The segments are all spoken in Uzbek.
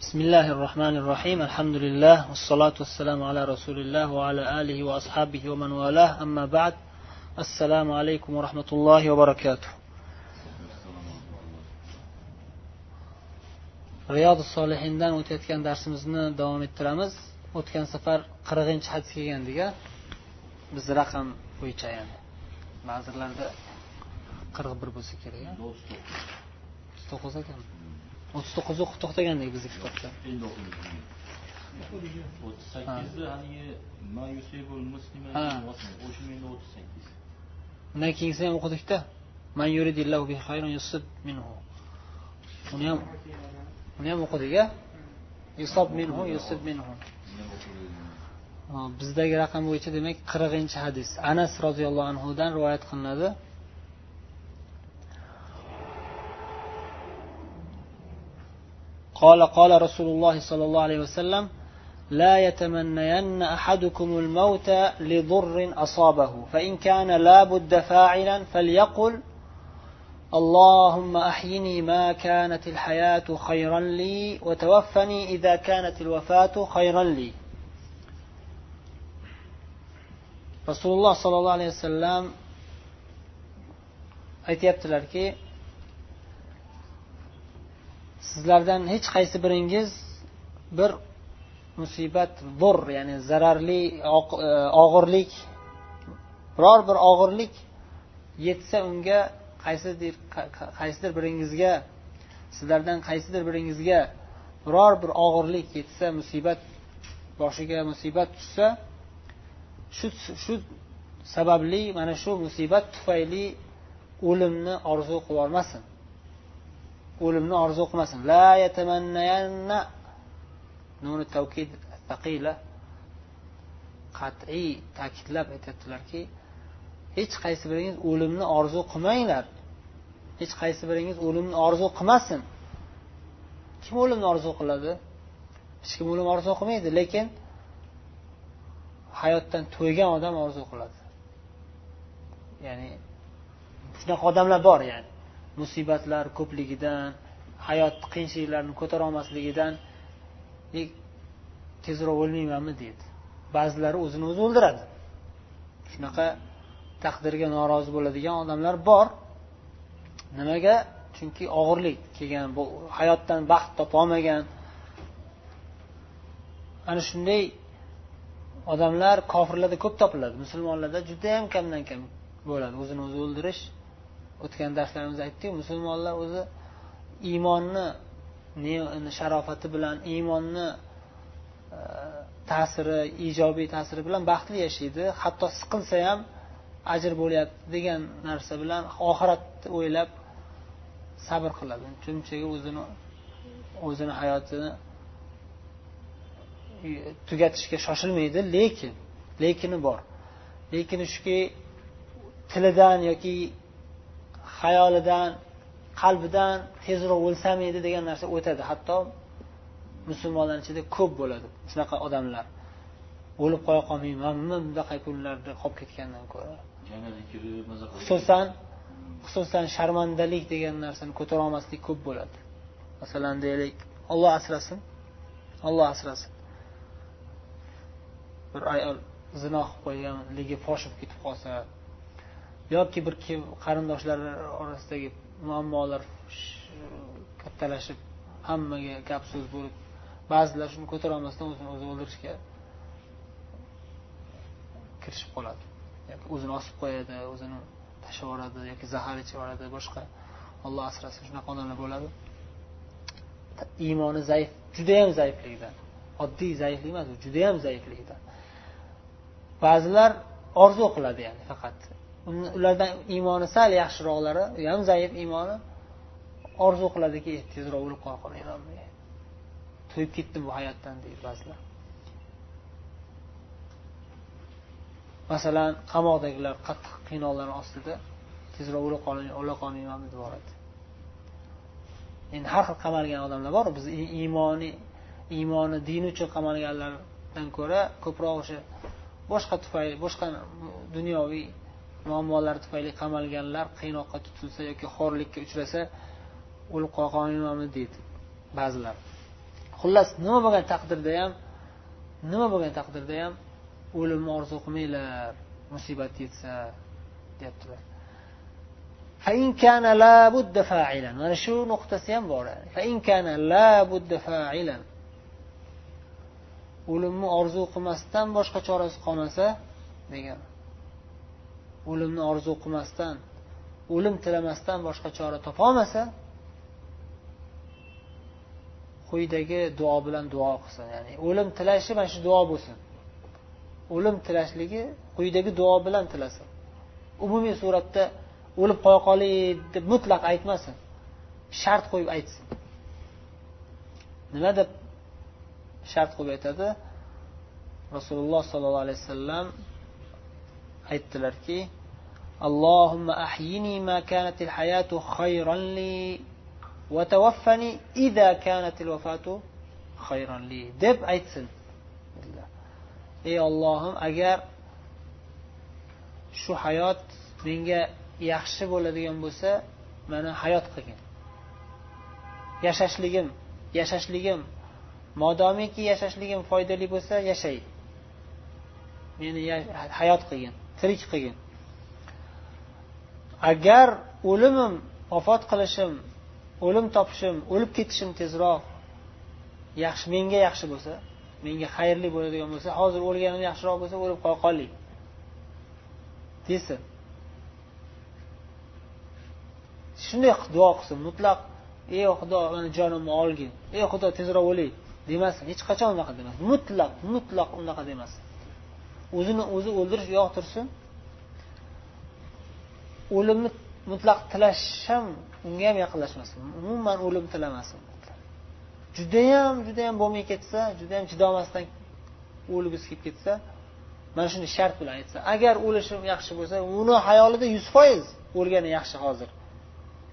بسم الله الرحمن الرحيم الحمد لله والصلاة والسلام على رسول الله وعلى آله وأصحابه ومن والاه أما بعد السلام عليكم ورحمة الله وبركاته riyodi solihindan o'tayotgan darsimizni davom ettiramiz o'tgan safar qirqinchi hadis kelgandik a bizni raqam bo'yicha ya'ni ba'zilarda qirq bir bo'lsa kerak o'ttiz to'qqiz ekan O'ttiz to'qqiz o'qib to'xtagandik bizni kitobda endi o'ttiz sakkizda haligi Ha. o'sha menda o'ttiz sakkiz. Undan keyingisini ham o'qidikda uni ham uni ham o'qidik a bizdagi raqam bo'yicha demak qirqinchi hadis. Anas roziyallohu anhudan rivoyat qilinadi قال قال رسول الله صلى الله عليه وسلم لا يتمنين أحدكم الموت لضر أصابه فإن كان لا بد فاعلا فليقل اللهم أحيني ما كانت الحياة خيرا لي وتوفني إذا كانت الوفاة خيرا لي. رسول الله صلى الله عليه وسلم aytyaptilarki sizlardan hech qaysi biringiz bir musibat dur ya'ni zararli e, og'irlik biror bir og'irlik yetsa unga qaysidir qaysidir biringizga sizlardan qaysidir biringizga biror bir og'irlik yetsa musibat boshiga musibat tushsa shu shu sababli mana shu musibat tufayli o'limni orzu qilib yubormasin o'limni orzu qilmasin. La yatamannayanna. Nuni tavkid taqila qat'iy ta'kidlab aytyaptilarki hech qaysi biringiz o'limni orzu qilmanglar. Hech qaysi biringiz o'limni orzu qilmasin. Kim o'limni orzu qiladi? Hech kim o'lim orzu qilmaydi lekin hayotdan to'ygan odam orzu qiladi. Ya'ni shunaqa odamlar bor ya'ni. Musibatlar ko'pligidan hayot qiyinchiliklarni ko'tara olmasligidan e, tezroq o'lmaymanmi deydi ba'zilari o'zini o'zi o'ldiradi. Shunaqa taqdirga norozi bo'ladigan odamlar bor. Nimaga? Chunki og'irlik kelgan bu hayotdan baxt topolmagan ana shunday odamlar kofirlarda ko'p topiladi. Musulmonlarda judayam kamdan kam bo'ladi. O'zini o'zi o'ldirish o'tgan darslarimizda aytdik. Musulmonlar o'zi iymonni sharofati bilan iymonni e, ta'siri ijobiy ta'siri bilan baxtli yashaydi. Hatto siqilsa ham ajr bo'lyapti degan narsa bilan oxiratni o'ylab sabr qiladi. Shunchaga o'zini o'zini hayotini e, tugatishga shoshilmaydi. Lekin lekini bor. Lekini shuki tilidan yoki xayolidan qalbidan tezroq o'lsam edi degan narsa o'tadi. Hatto musulmonlar ichida ko'p bo'ladi shunaqa odamlar. O'lib qo'ya qolmaymanmi bunaqa kunlarda qolib ketgandan ko'ra. Xususan xususan sharmandalik degan narsani ko'tara olmaslik ko'p bo'ladi. Masalan deylik olloh asrasin olloh asrasin. Bir ayol zino qilib qo'yganligi fosh bo'lib ketib qolsa yoki bir qarindoshlar orasidagi muammolar kattalashib hammaga gap so'z bo'lib ba'zilar shuni ko'tara olmasdan o'zini o'zi o'ldirishga kirishib qoladi. Yoki o'zini osib qo'yadi o'zini tashlab yuboradi yoki zahar ichib yuboradi boshqa olloh asrasin shunaqa odamlar bo'ladi. Iymoni zaif judayam zaifligidan oddiy zaiflik emas u judayam zaifligidan ba'zilar orzu qiladi ya'ni faqat ulardan iymoni sal yaxshiroqlari u ham zaif iymoni orzu qiladiki tezroq o'lib qola qolaymanmi to'yib ketdim bu hayotdan deydi ba'zilar. Masalan qamoqdagilar qattiq qiynoqlar ostida tezroq o'lib qolay o'la qolmayman deb yuboradi endi har xil qamalgan odamlar bor biz iymoni iymoni dini uchun qamalganlardan ko'ra ko'proq o'sha boshqa tufayli boshqa dunyoviy muammolar tufayli qamalganlar qiynoqqa tutilsa yoki xo'rlikka uchrasa o'lib deydi ba'zilar. Xullas nima bo'lgan taqdirda ham nima bo'lgan taqdirda ham o'limni orzu qilmanglar musibat yetsa deyaptilar. Mana shu nuqtasi ham bor. O'limni orzu qilmasdan boshqa chorasi qolmasa degan. O'limni orzu qilmasdan o'lim tilamasdan boshqa chora topolmasa quyidagi duo bilan duo qilsin. Ya'ni o'lim tilashi mana shu duo bo'lsin. O'lim tilashligi quyidagi duo bilan tilasin. Umumiy suratda o'lib qo'ya qolay deb mutlaq aytmasin. Shart qo'yib aytsin. Nima deb shart qo'yib aytadi? Rasululloh sollallohu alayhi vasallam aytdilarki اللهم أحيني ما كانت الحياة خيرا لي وتوفني إذا كانت الوفاة خيرا لي deb aytsin ey ollohim agar shu hayot menga yaxshi bo'ladigan bo'lsa mani hayot qilgin yashashligim yashashligim modomiki yashashligim foydali bo'lsa yashay meni hayot qilgin Tirik qilgin. Agar o'limim vafot qilishim o'lim topishim o'lib ketishim tezroq yaxshi menga yaxshi bo'lsa menga xayrli bo'ladigan bo'lsa hozir o'lganim yaxshiroq bo'lsa o'lib qo'ya qolaylik desin. Shunday duo qilsin mutlaq ey xudo mani jonimni olgin. Ey xudo tezroq o'lay. Demasin hech qachon unaqa demasin. Mutlaq mutlaq unaqa demasin. O'zini o'zi o'ldirish u yoq tursin. O'limni mutlaq tilash ham unga ham yaqinlashmasin. Umuman o'lim tilamasin. Judayam judayam bo'lmay ketsa judayam chidolmasdan o'lgisi kelib ketsa mana shuni shart bilan aytsa agar o'lishim yaxshi bo'lsa uni hayolida yuz foiz o'lgani yaxshi hozir.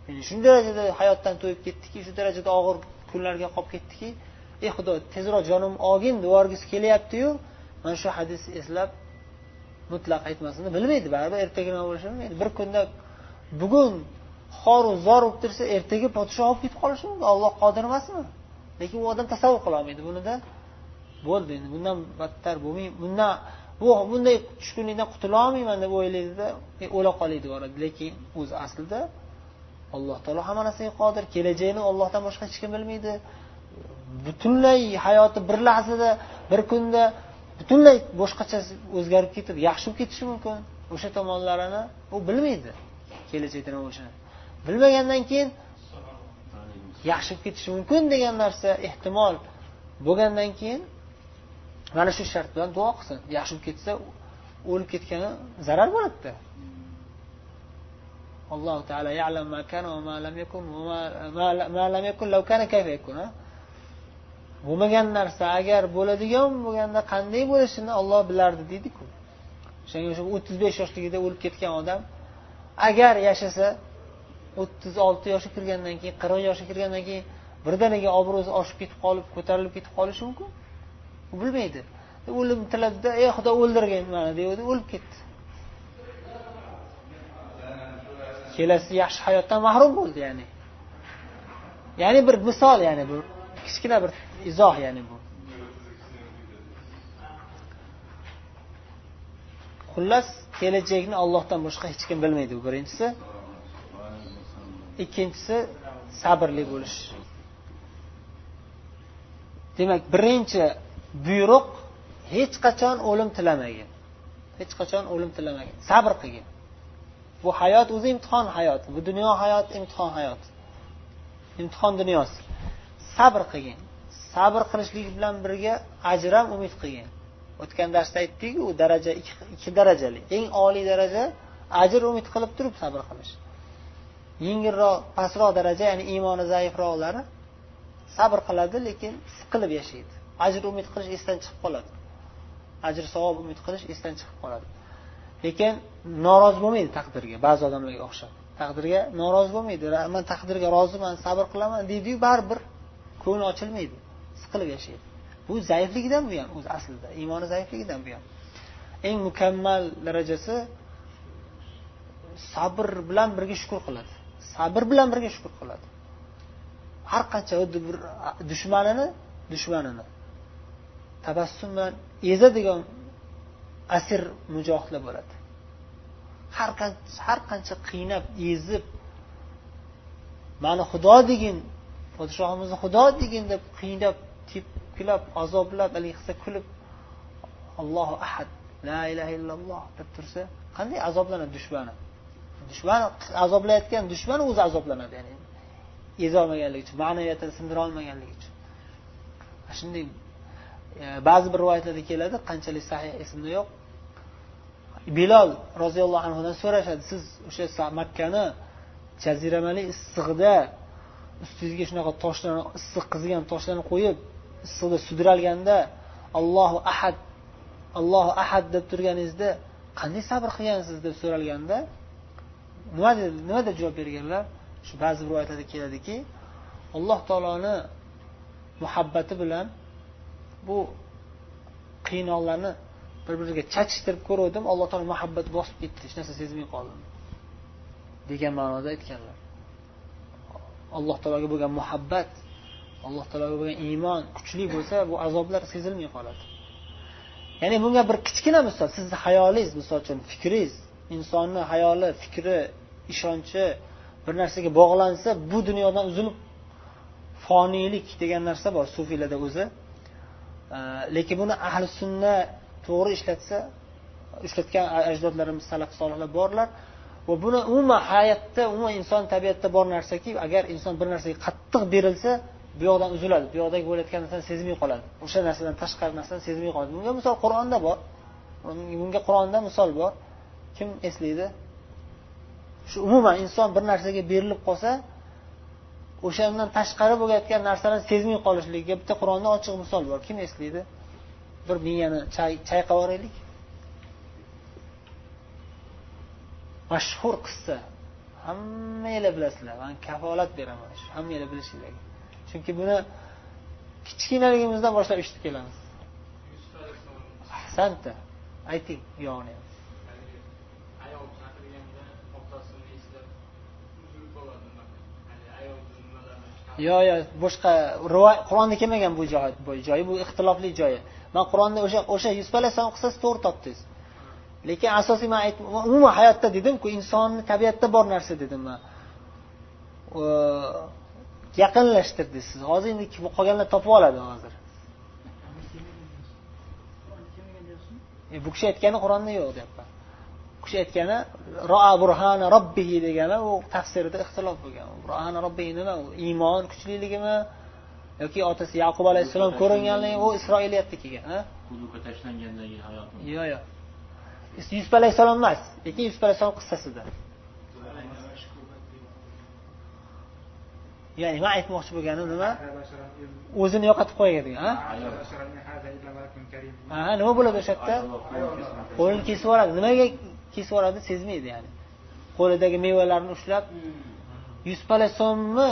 Ya'ni shu darajada hayotdan to'yib ketdiki shu darajada og'ir kunlarga qolib ketdiki ey xudo tezroq jonimni olgin devorgisi kelyaptiyu mana shu hadisni eslab mutlaq aytmasini bilmaydi baribir ertaga nima bo'lishini bilmaydi bir kunda bugun xoru zor bo'lib tursa ertaga podshoh olib ketib qolishi mumkin olloh qodir emasmi? Lekin u odam tasavvur qilolmaydi bunida bo'ldi endi. Bundan battar bo'lmay bundan bu bunday tushkunlikdan qutula olmayman deb o'ylaydida e, o'la qolaydi boradi lekin o'zi aslida alloh taolo hamma narsaga qodir. Kelajagini ollohdan boshqa hech kim bilmaydi. Butunlay hayoti bir lahzada bir kunda butunlay boshqacha o'zgarib ketib yaxshi bo'lib ketishi mumkin. O'sha tomonlarini u bilmaydi. Kelajakda nima bo'lishini bilmagandan keyin yaxshi bo'lib ketishi mumkin degan narsa ehtimol bo'lgandan keyin mana shu shart bilan duo qilsin. Yaxshi bo'lib ketsa o'lib ketgani zarar bo'ladida alloh taolo bo'lmagan narsa agar bo'ladigan bo'lganda qanday bo'lishini olloh bilardi deydiku. O'shanga o'sha o'ttiz besh yoshligida o'lib ketgan odam agar yashasa o'ttiz olti yoshga kirgandan keyin qirq yoshga kirgandan keyin birdaniga obro'si oshib ketib qolib ko'tarilib ketib qolishi mumkin? U bilmaydi. O'lim tiladida ey xudo o'ldirgin mani degandi o'lib ketdi. Kelasi yaxshi hayotdan mahrum bo'ldi ya'ni. Ya'ni bir misol ya'ni bu kichkina bir izoh ya'ni bu. Xullas kelajakni ollohdan boshqa hech kim bilmaydi bu birinchisi. Ikkinchisi sabrli bo'lish. Demak birinchi buyruq hech qachon o'lim tilamagin. Hech qachon o'lim tilamagin. Sabr qilgin. Bu hayot o'zi imtihon hayoti. Bu dunyo hayot imtihon hayoti. Imtihon dunyosi. Sabr qilgin. Sabr qilishlik bilan birga ajr ham umid qilgin. O'tgan darsda aytdikku u daraja ikki darajali. Eng oliy daraja ajr umid qilib turib sabr qilish. Yengilroq pastroq daraja ya'ni iymoni zaifroqlari sabr qiladi lekin siqilib yashaydi. Ajr umid qilish esdan chiqib qoladi. Ajr savob umid qilish esdan chiqib qoladi. Lekin norozi bo'lmaydi taqdirga ba'zi odamlarga o'xshab. Taqdirga norozi bo'lmaydi. Man taqdirga roziman sabr qilaman deydiyu baribir. Ko'ngli ochilmaydi siqilib yashaydi. Bu zaifligidan bu ham o'zi aslida iymoni zaifligidan bu ham eng mukammal darajasi sabr bilan birga shukur qiladi. Sabr bilan birga shukur qiladi. Har qancha xuddi bir dushmanini dushmanini. Tabassum bilan ezadigan asir mujohidlar bo'ladi. Har qancha har qancha qiynab ezib mani xudo degin podshohimizni xudo degin deb qiynab tepkilab azoblab haligi qilsa kulib allohu ahad la ilaha illalloh deb tursa qanday azoblanadi dushmani? Dushman azoblayotgan dushman o'zi azoblanadi ya'ni ezolmaganligi uchun ma'naviyatini sindira olmaganligi uchun shunday e, ba'zi bir rivoyatlarda keladi qanchalik sahih esimda yo'q. Bilol roziyallohu anhudan so'rashadi siz o'sha makkani jaziramali issig'ida ustingizga shunaqa toshlarni issiq qizigan toshlarni qo'yib issiqda sudralganda allohu ahad allohu ahad deb turganingizda qanday sabr qilgansiz deb so'ralganda nima nima deb javob berganlar shu ba'zi rivoyatlarda keladiki alloh taoloni muhabbati bilan bu qiynoqlarni bir biriga chachishtirib ko'ruvdim alloh taolo muhabbat bosib ketdi hech narsa sezmay qoldim degan ma'noda aytganlar. Alloh taologa bo'lgan muhabbat alloh taologa bo'lgan iymon kuchli bo'lsa bu azoblar sezilmay qoladi. Ya'ni bunga bir kichkina misol sizni hayolingiz misol uchun fikringiz insonni hayoli fikri ishonchi bir narsaga bog'lansa bu dunyodan uzilib foniylik degan narsa bor sufiylarda o'zi. Lekin buni ahli sunna to'g'ri ishlatsa ishlatgan ajdodlarimiz salaf solihlar borlar va buni umuman hayotda umuman inson tabiatida bor narsaki agar inson bir narsaga qattiq berilsa bu yoqdan uziladi. Bu yoqdagi bo'layotgan narsani sezmay qoladi. O'sha narsadan tashqari narsani sezmay qoladi. Bunga misol qur'onda bor. Bunga qur'onda misol bor. Kim eslaydi? Shu umuman inson bir narsaga berilib qolsa o'shandan tashqari bo'layotgan narsalarni sezmay qolishligiga bitta qur'onda ochiq misol bor. Kim eslaydi? Bir miyani chayqab yuboraylik mashhur qissa. Hammanglar bilasizlar man kafolat beraman hammanglar bilishinglarga. Chunki buni kichkinaligimizdan boshlab eshitib kelamiz. Ahsanta ayting buyog'ini ham yo yo boshqa qur'onda kelmagan bu joy bu joyi bu ixtilofli joyi man qur'onda o'sha o'sha yusuf alayhissalom qissasi to'g'ri topdingiz lekin asosiy man umuman hayotda dedimku insonni tabiatda bor narsa dedim man. Yaqinlashtirdi siz. Hozir endi qolganlar topib oladi hozir. E, bu kishi aytgani qur'onda yo'q deyapman. Bu kishi aytgani roa burhana robbihi degani u tafsirida ixtilof bo'lgan. Burhana robbihi nima? U iymon kuchliligimi? Yoki otasi yaqub alayhissalom ko'ringanligi u isroiliyatda kelgan yo'q yo'q yusuf alayhissalom emas lekin yusuf alayhissalom qissasida ya'ni man aytmoqchi bo'lganim nima? O'zini yo'qotib qo'ygan ha? Nima bo'ladi o'sha yerda? Qo'lini kesib yuboradi. Nimaga kesib yuboradi sezmaydi ya'ni. Qo'lidagi mevalarni ushlab yusuf alayhissalomni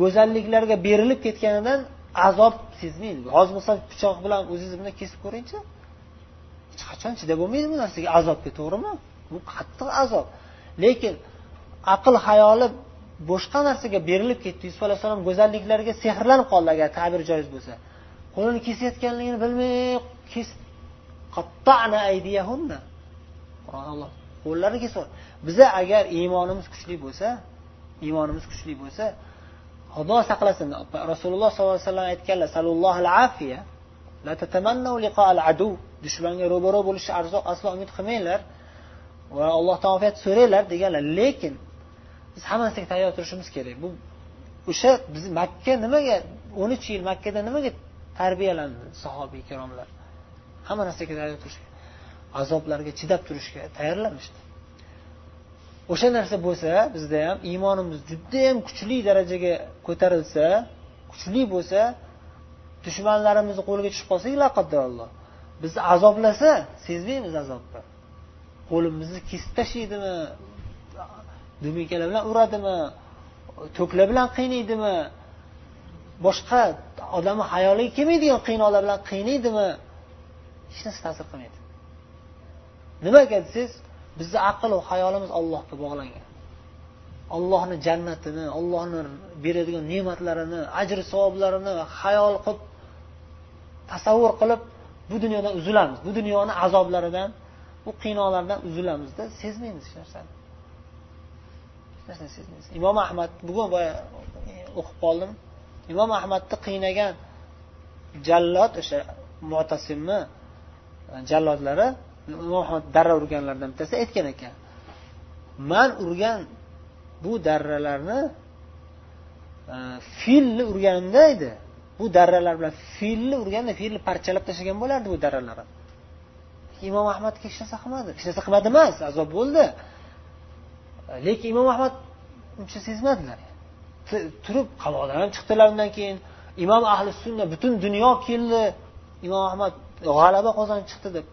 go'zalliklarga berilib ketganidan azob sezmaydi. Hozir misol pichoq bilan o'zingiz bilan kesib ko'ringchi. Hech qachon chidab bo'lmaydi bu narsaga? Azobga to'g'rimi? Bu qattiq azob. Lekin aql hayoli boshqa narsaga berilib ketdi. Yusuf alayhissalom go'zalliklariga sehrlanib qoldi agar ta'bir joiz bo'lsa. Qo'lini kesayotganligini bilmay qo'llari kesib biza agar iymonimiz kuchli bo'lsa iymonimiz kuchli bo'lsa xudo saqlasin. Rasululloh sollallohu alayhi vasallam aytganlar dushmanga ro'baro bo'lishni aslo umid qilmanglar va allohdan ofiyat so'ranglar deganlar. Lekin biz hamma narsaga tayyor turishimiz kerak. Bu o'sha biz makka nimaga o'n uch yil makkada nimaga tarbiyalandi sahobiy ikromlar? Hamma narsaga tayyor turish azoblarga chidab turishga tayyorlanishdi. O'sha narsa bo'lsa bizda ham iymonimiz judayam kuchli darajaga ko'tarilsa kuchli bo'lsa dushmanlarimizni qo'liga tushib qolsak laqaddaralloh bizni azoblasa sezmaymiz azobni. Qo'limizni kesib tashlaydimi? Dumikalar bilan uradimi? To'kla bilan qiynaydimi? Boshqa odamni hayoliga kelmaydigan qiynoqlar bilan qiynaydimi? Hech narsa ta'sir qilmaydi. Nimaga desangiz bizni aql va hayolimiz allohga bog'langan. Ollohni jannatini ollohni beradigan ne'matlarini ajr savoblarini hayol qilib tasavvur qilib bu dunyodan uzilamiz. Bu dunyoni azoblaridan bu qiynoqlardan uzilamizda. Sezmaymiz hech narsani. Hech narsani sezmaymiz. Imom ahmad bugun boya e, o'qib qoldim. Imom ahmadni qiynagan jallod o'sha motasimni jallodlari imom ahmad darra urganlardan bittasi aytgan ekan. Man urgan bu darralarni e, filni urganimda edi. Bu darralar bilan filni urganda filni parchalab tashlagan bo'lardi bu darralarni imom ahmad hech narsa qilmadi. Hech narsa qilmadi emas azob bo'ldi. Lekin imom ahmad uncha sezmadilar. Turib qamoqdan ham chiqdilar undan keyin. Imom ahli sunna butun dunyo keldi. Imom ahmad g'alaba qozonib chiqdi deb.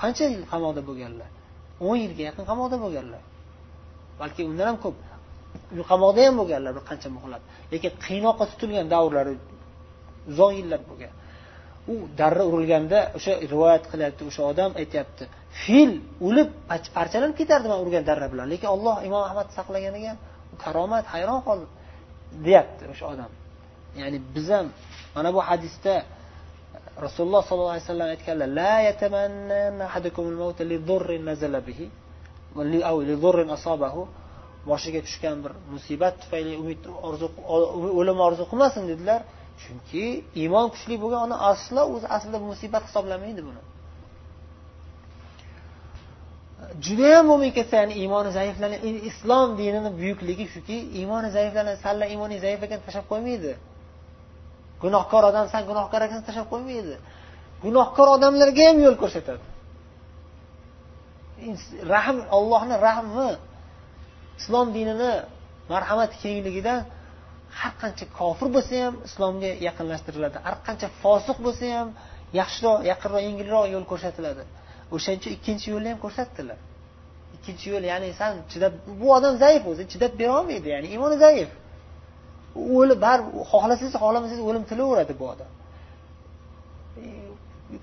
Qancha yil qamoqda bo'lganlar? o'n yilga yaqin qamoqda bo'lganlar. Balki undan ham ko'p. Qamoqda ham bo'lganlar bir qancha muhlat. Lekin qiynoqqa tutilgan davrlari uzoq yillar bo'lgan. U darra urilganda o'sha rivoyat qilyapti o'sha odam aytyapti fil o'lib parchalanib ketardi man urgan darra bilan. Lekin olloh imom ahmad saqlaganiga karomat hayron qoldim deyapti o'sha odam. Ya'ni biz ham mana bu hadisda rasululloh sollallohu alayhi vasallam aytganlar la asobahu boshiga tushgan bir musibat tufayli umid orzu o'lim orzu qilmasin dedilar. Chunki iymon kuchli bo'lgan odam aslo o'zi aslida musibat hisoblamaydi buni. Judayam bo'lmay ketsa ya'ni iymoni zaiflangan islom dinini buyukligi shuki iymoni zaiflangan salla iymoning zaif ekan tashlab qo'ymaydi. Gunohkor odam san gunohkor ekansan tashlab qo'ymaydi. Gunohkor odamlarga ham yo'l ko'rsatadi. Rahm ollohni rahmi islom dinini marhamat kengligida har qancha kofir bo'lsa ham islomga yaqinlashtiriladi. Har qancha fosiq bo'lsa ham yaxshiroq yaqinroq yengilroq yo'l ko'rsatiladi. O'shaning uchun ikkinchi yo'lni ham ko'rsatdilar. Ikkinchi yo'l ya'ni san chidab bu odam zaif o'zi chidab berolmaydi ya'ni iymoni zaif. O'lib baribir xohlasangiz xohlamasangiz o'lim tilaveradi bu odam.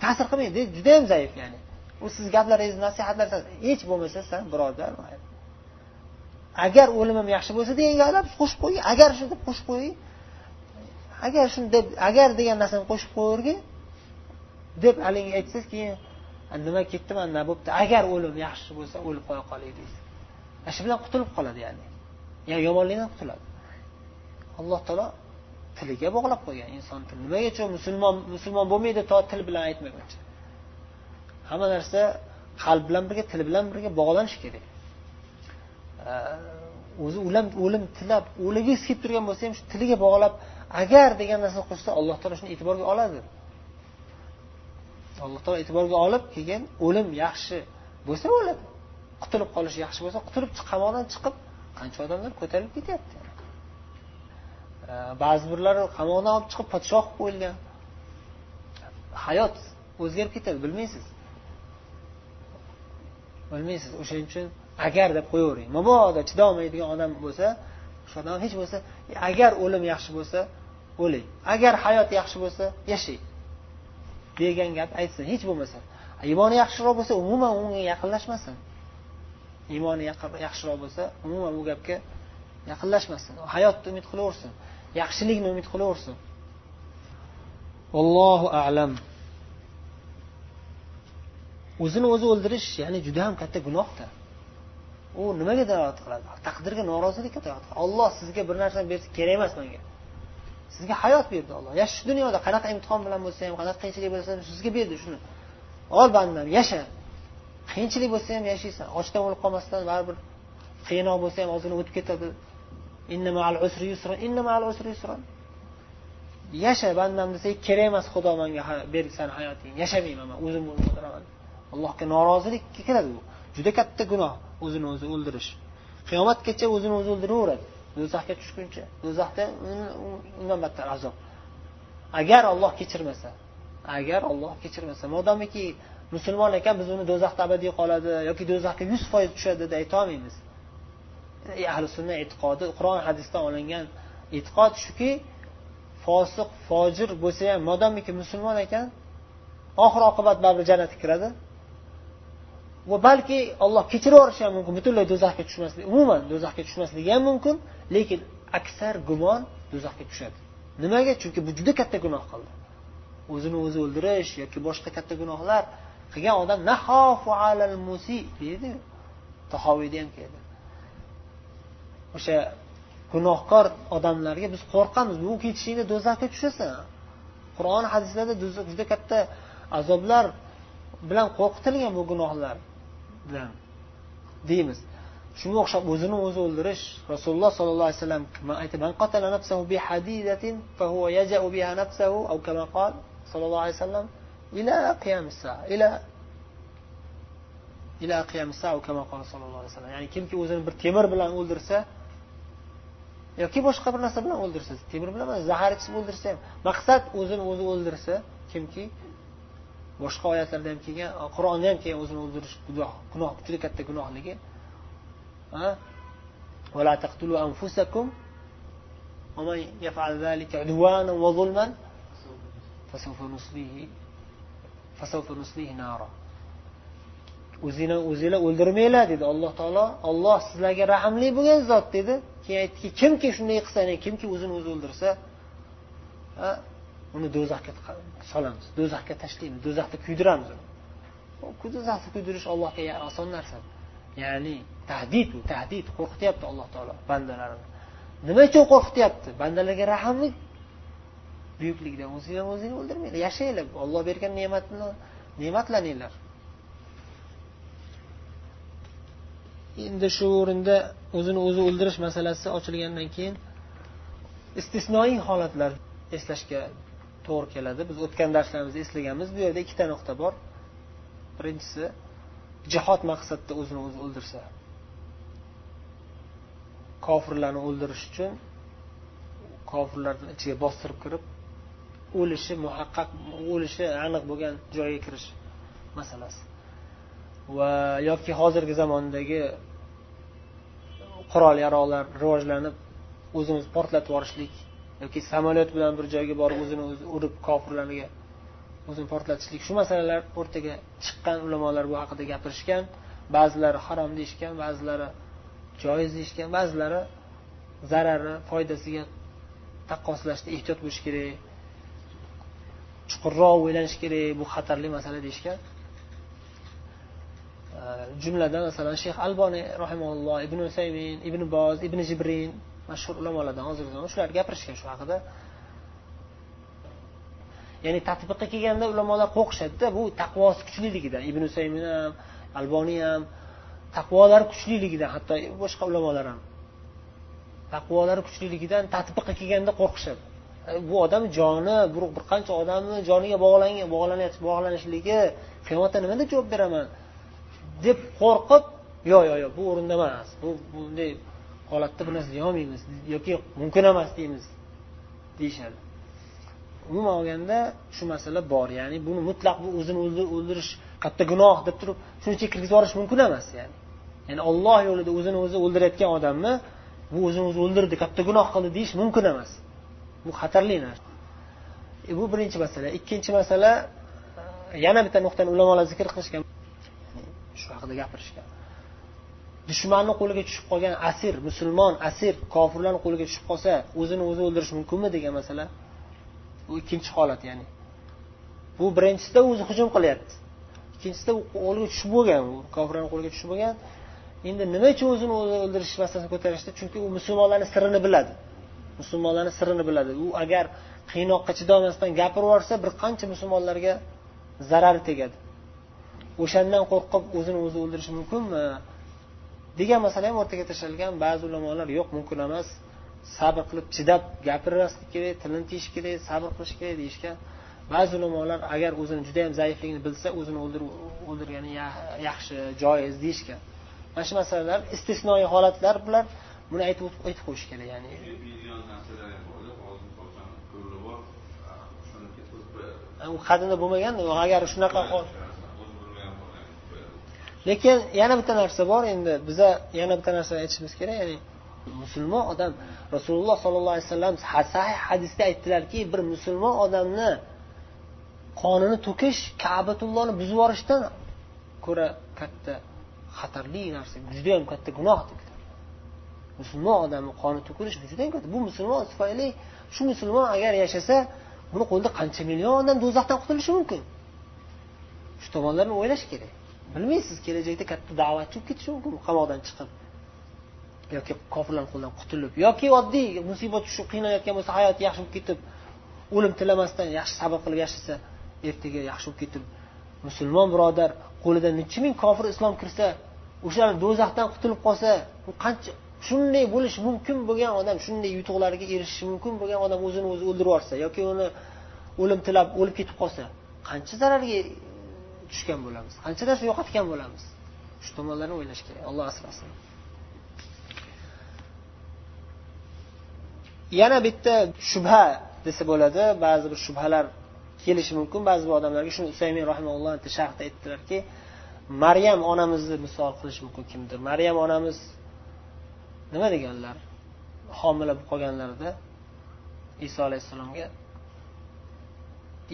Ta'sir qilmaydi judayam zaif ya'ni. U siz gaplaringiz nasihatlaringiz hech bo'lmasa san birodar agar o'limim yaxshi bo'lsa degan gaplar qo'shib qo'ying. Agar shuni deb qo'shib qo'ying. Agar shuni deb agar degan narsani qo'shib qo'yavergin deb haligi aytsangiz keyin nima ketdi nima bo'libdi agar o'lim yaxshi bo'lsa o'lib qo'ya qolay deysiz. Ana shu bilan qutulib qoladi ya'ni. Ya'ni yomonlikdan qutuladi. Alloh taolo tiliga bog'lab qo'ygan inson tili nimagacha musulmon musulmon bo'lmaydi to til bilan aytmaguncha. Hamma narsa qalb bilan birga til bilan birga bog'lanishi kerak. Э, o'zi o'lim o'lim tilab o'ligisi kelib turgan bo'lsa ham shu tiliga bog'lab agar degan narsani qo'shsa alloh taolo shuni e'tiborga oladi. Alloh taolo e'tiborga olib keyin o'lim yaxshi bo'lsa o'ladi qutulib qolish yaxshi bo'lsa qutulib qamoqdan chiqib qancha odamlar ko'tarilib ketyapti? Ba'zi birlari qamoqdan olib chiqib podshoh qilib qo'yilgan. Hayot o'zgarib ketadi bilmaysiz. Bilmaysiz o'shaning uchun agar deb qo'yavering. Mabodo chidolmaydigan odam bo'lsa o'sha odam hech bo'lmasa agar o'lim yaxshi bo'lsa o'ling. Agar hayot yaxshi bo'lsa yashang. Degan gap aytsin hech bo'lmasa. Iymoni yaxshiroq bo'lsa umuman unga yaqinlashmasin. Iymoni yaxshiroq bo'lsa umuman bu gapga yaqinlashmasin. Hayotni umid qilaversin. Yaxshilikni umid qilaversin. Allohu alam. O'zini o'zi o'ldirish ya'ni juda ham katta gunohda u nimaga dalolat qiladi? Taqdirga norozilikka dalolat qiladi. Olloh sizga bir narsani bersa kerak emas menga. Sizga hayot berdi olloh ya shu dunyoda qanaqa imtihon bilan bo'lsa ham qanaqa qiyinchilik bo'lsa ham sizga berdi shuni. Ol bandam yasha. Qiyinchilik bo'lsa ham yashaysan. Ochdan o'lib qolmasdan baribir qiyinroq bo'lsa ham ozgina o'tib ketadi. Yasha bandam desa kerak emas xudo manga bersan hayotingni. Yashamayman man o'zim o'ldiraman allohga norozilik kiradi bu. Juda katta gunoh. O'zini o'zi o'ldirish. Qiyomatgacha o'zini o'zi o'ldiraveradi. Do'zaxga tushguncha. Do'zaxda undan battar azob. Agar olloh kechirmasa agar olloh kechirmasa modomiki musulmon ekan biz uni do'zaxda abadiy qoladi yoki do'zaxga yuz foiz tushadi deb aytolmaymiz ahli sunna e'tiqodi qur'on hadisdan olingan e'tiqod shuki fosiq fojir bo'lsa ham modomiki musulmon ekan oxir oqibat baribir jannatga kiradi. Va balki olloh kechirib yuborishi ham mumkin butunlay do'zaxga tushmasligi umuman do'zaxga tushmasligi ham mumkin lekin aksar gumon do'zaxga tushadi. Nimaga? Chunki bu juda katta gunoh qildi. O'zini o'zi o'ldirish yoki boshqa katta gunohlar qilgan odam nahofu alal musi deydi. Tahoviyda ham keldi. O'sha gunohkor odamlarga biz qo'rqamiz. Bu ketishingda do'zaxga tushasan. Qur'on hadislarda juda katta azoblar bilan qo'rqitilgan bu gunohlar. Bilan deymiz. Shunga o'xshab o'zini o'zi o'ldirish rasululloh sollallohu alayhi vasallam sallallohu alayhi vasallam ila qiyamisa ila ila qiyamisa sallallohu alayhi vasallam. Ya'ni kimki o'zini bir temir bilan o'ldirsa yoki boshqa bir narsa bilan o'ldirsa temir bilan emas zahar ichib o'ldirsa ham maqsad o'zini o'zi o'ldirsa kimki boshqa oyatlarda ham kelgan qur'onda ham kelgan o'zini o'ldirish gunoh juda katta gunohligi ولا تقتلوا أنفسكم ومن يفعل ذلك عدوانا وظلما فسوف نصليه فسوف نصليه نارا o'zinglar o'zinglar o'ldirmanglar dedi alloh taolo olloh sizlarga rahmli bo'lgan zot dedi keyin aytdiki kimki shunday qilsa kimki o'zini o'zi o'ldirsa uni do'zaxga solamiz. Do'zaxga tashlaymiz. Do'zaxda kuydiramiz do'zaxda kuydirish allohga oson narsa. Ya'ni tahdid u tahdid. Qo'rqityapti alloh taolo bandalarini. Nima uchun qo'rqityapti? Bandalarga rahmli buyuklikdan o'zinglar o'zinglar o'ldirmanglar. Yashanglar olloh bergan ne'matni ne'matlaninglar. Endi shu o'rinda o'zini o'zi o'ldirish masalasi ochilgandan keyin istisnoiy holatlar eslashga to'g'ri keladi. Biz o'tgan darslarimizda eslaganmiz bu yerda ikkita nuqta bor. Birinchisi jihod maqsadida o'zini o'zi o'ldirsa. Kofirlarni o'ldirish uchun kofirlarni ichiga bostirib kirib o'lishi muhaqqaq o'lishi aniq bo'lgan joyga kirish masalasi. Va yoki hozirgi zamondagi qurol yarog'lar rivojlanib o'zimiz portlatib yuborishlik yoki samolyot bilan bir joyga borib o'zini o'zi urib kofirlarga o'zini portlatishlik shu masalalar o'rtaga chiqqan ulamolar bu haqida gapirishgan. Ba'zilari harom deyishgan ba'zilari joiz deyishgan ba'zilari zarari foydasiga taqqoslashda ehtiyot bo'lish kerak chuqurroq o'ylanish kerak bu xatarli masala deyishgan. Jumladan masalan shayx alboniy rahimalloh ibn usaymin ibn boz ibn jibrin mashhur ulamolardan hozirgi zamon shular gapirishgan shu haqida. Ya'ni tadbiqqa kelganda ulamolar qo'rqishadida bu taqvosi kuchliligidan ibn usaymin ham alboniy ham taqvolari kuchliligidan hatto boshqa ulamolar ham. Taqvolari kuchliligidan tadbiqqa kelganda qo'rqishadi. Bu odam joni bir qancha odamni joniga bog'langan bog'lanishligi qiyomatda nima deb javob beraman deb qo'rqib yo'q yo'q yo'q bu o'rinda emas bu bunday holatda bu narsa deyolmaymiz yoki mumkin emas deymiz. Deyishadi. Umuman olganda shu masala bor. Ya'ni buni mutlaq bu o'zini o'ldirish katta gunoh deb turib shuncha kirgizib yuborish mumkin emas ya'ni. Ya'ni olloh yo'lida o'zini o'zi o'ldirayotgan odamni bu o'zini o'zi o'ldirdi katta gunoh qildi deyish mumkin emas. Bu xatarli narsa. E, bu birinchi masala. Ikkinchi masala yana bitta nuqtani ulamolar zikr qilishgan. Shu haqida gapirishgan. Dushmanni qo'liga tushib qolgan asir musulmon asir kofirlarni qo'liga tushib qolsa o'zini o'zi o'ldirish mumkinmi degan masala. Bu ikkinchi holat ya'ni. Bu birinchisida o'zi hujum qilyapti. Ikkinchisida u qo'lga tushib bo'lgan u kofirlarni qo'liga tushib bo'lgan. Endi nima uchun o'zini o'zi o'ldirish masalasini ko'tarishdi? Chunki u musulmonlarni sirini biladi. Musulmonlarni sirini biladi. U agar qiynoqqa chidolmasdan gapirib yuborsa bir qancha musulmonlarga zarari tegadi. O'shandan qo'rqib o'zini o'zi o'ldirishi mumkinmi? Degan masala ham o'rtaga tashlangan ba'zi ulamolar yo'q mumkin emas. Sabr qilib chidab gapirmaslik kerak tilini tiyish kerak sabr qilish kerak deyishgan. Ba'zi ulamolar agar o'zini juda yam zaifligini bilsa o'zini o'ldirgani yaxshi joiz deyishgan. Mana shu masalalar istisnoiy holatlar bilan buni aytib aytib qo'yish kerak ya'ni. U qadimda bo'lmagan agar shunaqa lekin yana bitta narsa bor endi. Biza yana bitta narsani aytishimiz kerak ya'ni musulmon odam rasululloh sollallohu alayhi vasallam sahih hadisda aytdilarki bir musulmon odamni qonini to'kish kabatullohni buzib yuborishdan ko'ra katta xatarli narsa judayam katta gunoh musulmon odamni qoni to'kilishi judayam katta. Bu musulmon tufayli shu musulmon agar yashasa buni qo'lida qancha million odam do'zaxdan qutulishi mumkin? Shu tomonlarni o'ylash kerak. Bilmaysiz kelajakda katta da'vatchi bo'lib ketishi mumkin qamoqdan chiqib. Yoki kofirlarni qo'lidan qutulib yoki oddiy musibat tushib qiynayotgan bo'lsa hayoti yaxshi bo'lib ketib o'lim tilamasdan yaxshi sabr qilib yashasa ertaga yaxshi bo'lib ketib musulmon birodar qo'lida necha ming kofir islom kirsa o'shalar do'zaxdan qutulib qolsa u qancha shunday bo'lishi mumkin bo'lgan odam shunday yutuqlarga erishishi mumkin bo'lgan odam o'zini o'zi o'ldirib yuborsa yoki uni o'lim tilab o'lib ketib qolsa qancha zararga tushgan bo'lamiz. Qancha narsa yo'qotgan bo'lamiz? Shu tomonlarni o'ylash kerak. Alloh asrasin. Yana bitta shubha desa bo'ladi. Ba'zi bir shubhalar kelishi mumkin. Ba'zi bir odamlarga shuni usaymin rahimalloh sharhda aytdilarki maryam onamizni misol qilish mumkin kimdir? Maryam onamiz nima deganlar? Homila bo'lib qolganlarida iso alayhissalomga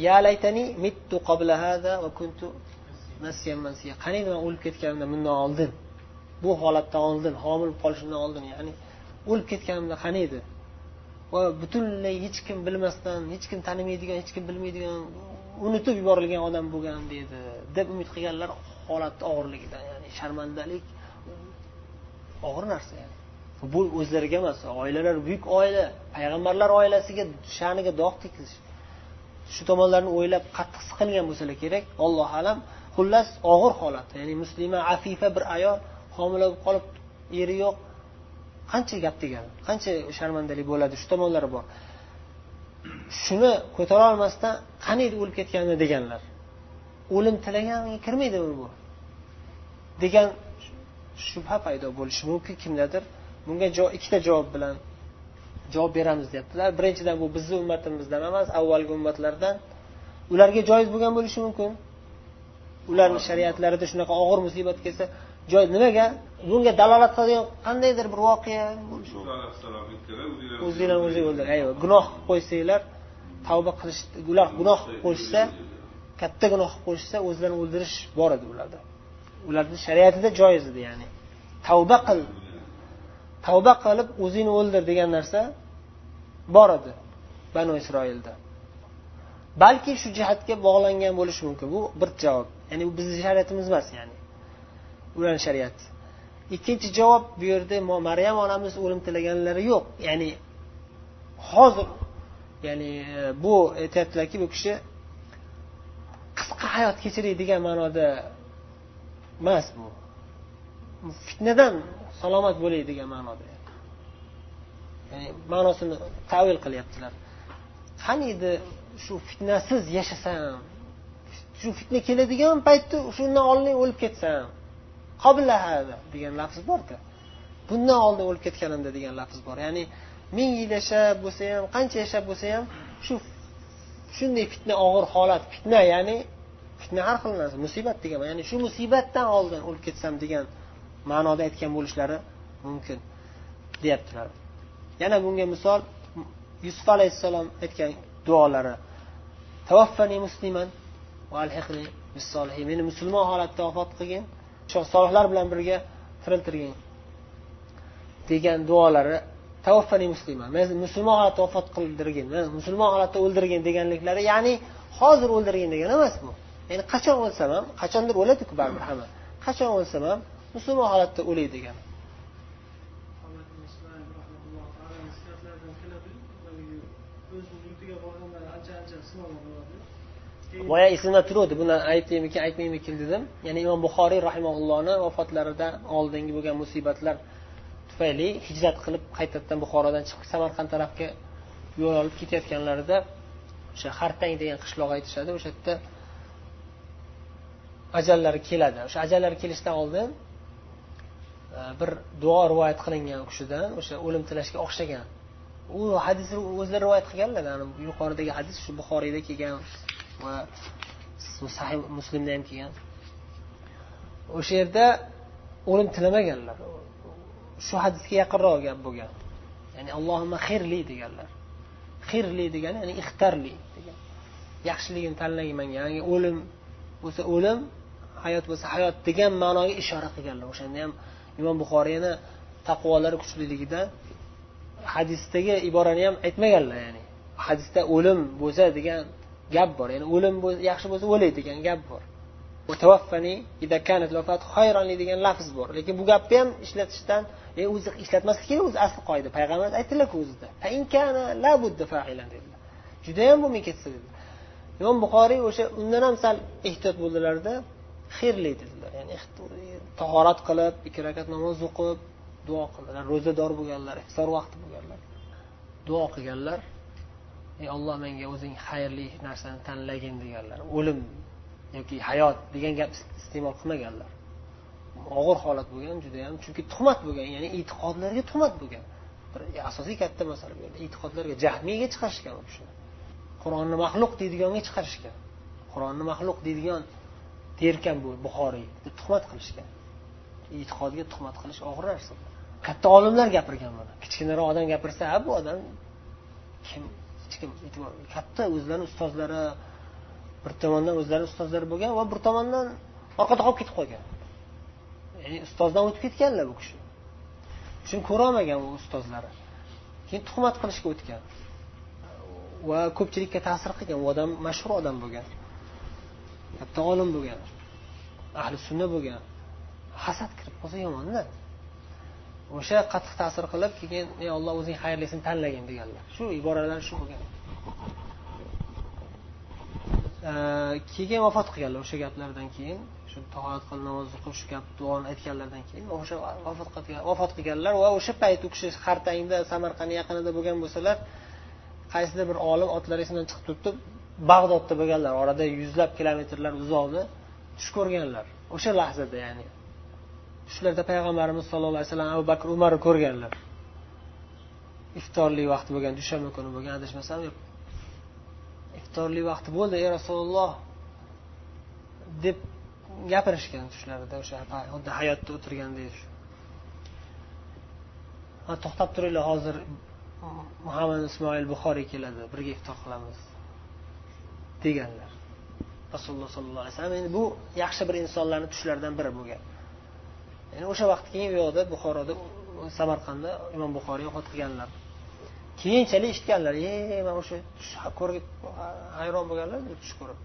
ya laytani mittu qabla hada va kuntu nasiyan mansiya man o'lib ketganimda bundan oldin? Bu holatdan oldin homil bo'lib qolishimdan oldin ya'ni o'lib ketganimda qaniydi? Va butunlay hech kim bilmasdan hech kim tanimaydigan hech kim bilmaydigan unutib yuborilgan odam bo'lgan deydi deb umid qilganlar holatni og'irligidan ya'ni sharmandalik og'ir narsa yani. Bu o'zlariga emas oilalar buyuk oila payg'ambarlar oilasiga sha'niga dog' tekizish shu tomonlarni o'ylab qattiq siqilgan bo'lsalar kerak allohu alam. Xullas og'ir holat ya'ni muslima afifa bir ayol homila bo'lib qolib eri yo'q. Qancha gap degani qancha sharmandalik bo'ladi shu tomonlari bor. Shuni ko'tara olmasdan qaniydi o'lib ketganini deganlar. O'lim tilaganga kirmaydi bu. Degan shubha paydo bo'lishi mumkin kimdadir. Bunga ikkita javob bilan javob beramiz deyaptilar. Birinchidan bu bizni ummatimizdan emas avvalgi ummatlardan. Ularga joiz bo'lgan bo'lishi mumkin. Ularni shariatlarida shunaqa og'ir musibat kelsa joy nimaga? Bunga dalolat qiladigan qandaydir bir voqea o'zinglar o'zing o'ldir ayva gunoh qilib qo'ysanglar tavba qilish ular gunoh qilib qo'yishsa katta gunoh qilib qo'yishsa o'zlarini o'ldirish bor edi ularda. Ularni shariatida joiz edi ya'ni. Tavba qil tavba qilib o'zingni o'ldir degan narsa bor edi banu isroilda balki shu jihatga bog'langan bo'lishi mumkin. Bu bir javob. Ya'ni bu bizni shariatimiz emas ya'ni. Ularni shariati ikkinchi javob bu yerda maryam onamiz o'lim tilaganlari yo'q. Ya'ni hozir ya'ni e, bu aytyaptilarki bu kishi qisqa hayot kechiring degan ma'noda emas bu. Fitnadan salomat bo'lay degan ma'noda. Ya'ni ma'nosini tavil qilyaptilar. Qaniydi shu fitnasiz yashasam shu fitna keladigan paytda shundan oldin o'lib ketsam degan lafz borda. Bundan oldin o'lib ketganimda degan lafz bor. Ya'ni ming yil yashab bo'lsa ham qancha yashab bo'lsa ham shu shunday fitna og'ir holat fitna ya'ni fitna har xil narsa musibat degan. Ya'ni shu musibatdan oldin o'lib ketsam degan ma'noda aytgan bo'lishlari mumkin deyaptilar. Yana bunga misol yusuf alayhissalom aytgan duolari. Tavaffani musliman meni musulmon holatda vafot qilgin solihlar bilan birga tiriltirgin degan duolari tavaffani musliman meni musulmon holatda vafot qildirgin musulmon holatda o'ldirgin deganliklari ya'ni hozir o'ldirgin degani emas bu. Ya'ni qachon o'lsam ham qachondir o'ladiku baribir hamma qachon o'lsam ham musulmon holatda o'lay degani boya esimda turuvdi buni aytdimikin aytmaymikin dedim. Ya'ni imom buxoriy rahimaullohni vafotlaridan oldingi bo'lgan musibatlar tufayli hijrat qilib qaytadan buxorodan chiqib samarqand tarafga yo'l olib ketayotganlarida o'sha xartang degan qishloq aytishadi. O'sha yerda ajallari keladi. O'sha ajallari kelishidan oldin e, bir duo rivoyat qilingan u kishidan o'sha o'lim tilashga o'xshagan. U hadisni o'zlari rivoyat qilganlar yuqoridagi hadis shu buxoriyda kelgan va sahih muslimda ham kelgan o'sha yerda o'lim tilamaganlar. Shu hadisga yaqinroq gap bo'lgan. Ya'ni allohimma xirli deganlar. Xirli degani ya'ni ixtarli degan. Yaxshiligini tanlagin manga ya'ni o'lim bo'lsa o'lim hayot bo'lsa hayot degan ma'noga ishora qilganlar. O'shanda ham imom buxoriyni taqvolari kuchliligida hadisdagi iborani ham aytmaganlar. Ya'ni hadisda o'lim bo'lsa degan gap bor ya'ni o'lim yaxshi bo'lsa o'lay degan gap bor. Degan lafz bor. Lekin bu gapni ham ishlatishdan e, o'zi ishlatmaslik kerak o'zi asli qoida. Payg'ambar aytdilarku o'zida judayam bo'lmay ketsa dedi. Imom buxoriy o'sha undan ham sal ehtiyot bo'ldilarda xirli dedilar. Ya'ni tahorat qilib ikki rakat namoz o'qib duo qildilar. Ro'zador bo'lganlar iftor vaqti bo'lganlar. Duo qilganlar. Ey olloh menga o'zing xayrli narsani tanlagin deganlar. O'lim yoki hayot degan gap iste'mol qilmaganlar. Og'ir holat bo'lgan judayam chunki tuhmat bo'lgan ya'ni e'tiqodlarga tuhmat bo'lgan. Bir e, asosiy katta masala bu e'tiqodlarga jahmiyga chiqarishgan u kishini. Qur'onni maxluq deydiganga chiqarishgan. Qur'onni maxluq deydigan derkan bu buxoriy deb tuhmat qilishgan. E'tiqodga tuhmat qilish og'ir narsa. Katta olimlar gapirgan buni. Kichkinaroq odam gapirsa ha bu odam kim hech kim katta o'zlarini ustozlari bir tomondan o'zlarini ustozlari bo'lgan va bir tomondan orqada qolib ketib qolgan. Ya'ni ustozdan o'tib ketganlar bu kishi. Shuni ko'rolmagan u ustozlari. Keyin tuhmat qilishga o'tgan. Va ko'pchilikka ta'sir qilgan. U odam mashhur odam bo'lgan. Katta olim bo'lgan. Ahli sunna bo'lgan. Hasad kirib qolsa yomonda. O'sha qattiq ta'sir qilib keyin ey olloh o'zing xayrlisini tanlagin deganlar. Shu iboralar shu bo'lgan. Keyin vafot qilganlar o'sha gaplardan keyin shu tahorat qilib namoz o'qib shu gap duoni aytganlaridan keyin o'sha vafot vafot qilganlar va o'sha payt u kishi xartangda samarqand yaqinida bo'lgan bo'lsalar qaysidir bir olim otlari esimdan chiqib turibdi bag'dodda bo'lganlar orada yuzlab kilometrlar uzoqni tush ko'rganlar. O'sha lahzada ya'ni tushlarda payg'ambarimiz sallallohu alayhi vasallam abu bakr umarni ko'rganlar. Iftorlik vaqti bo'lgan dushanba kuni bo'lgan adashmasam iftorlik vaqti bo'ldi ey rasululloh! deb gapirishgan tushlarida o'sha xuddi hayotda o'tirgandek to'xtab turinglar hozir muhammad ismoil buxoriy keladi birga iftor qilamiz. deganlar. Rasululloh sollallohu alayhi vasallam endi bu yaxshi bir insonlarni tushlaridan biri bo'lgan. Ya'ni o'sha vaqt keyin u yoqda buxoroda samarqandda imom buxoriy vafot qilganlar. Keyinchalik eshitganlar e mana o'sha ko'rib hayron bo'lganlar tush ko'rib.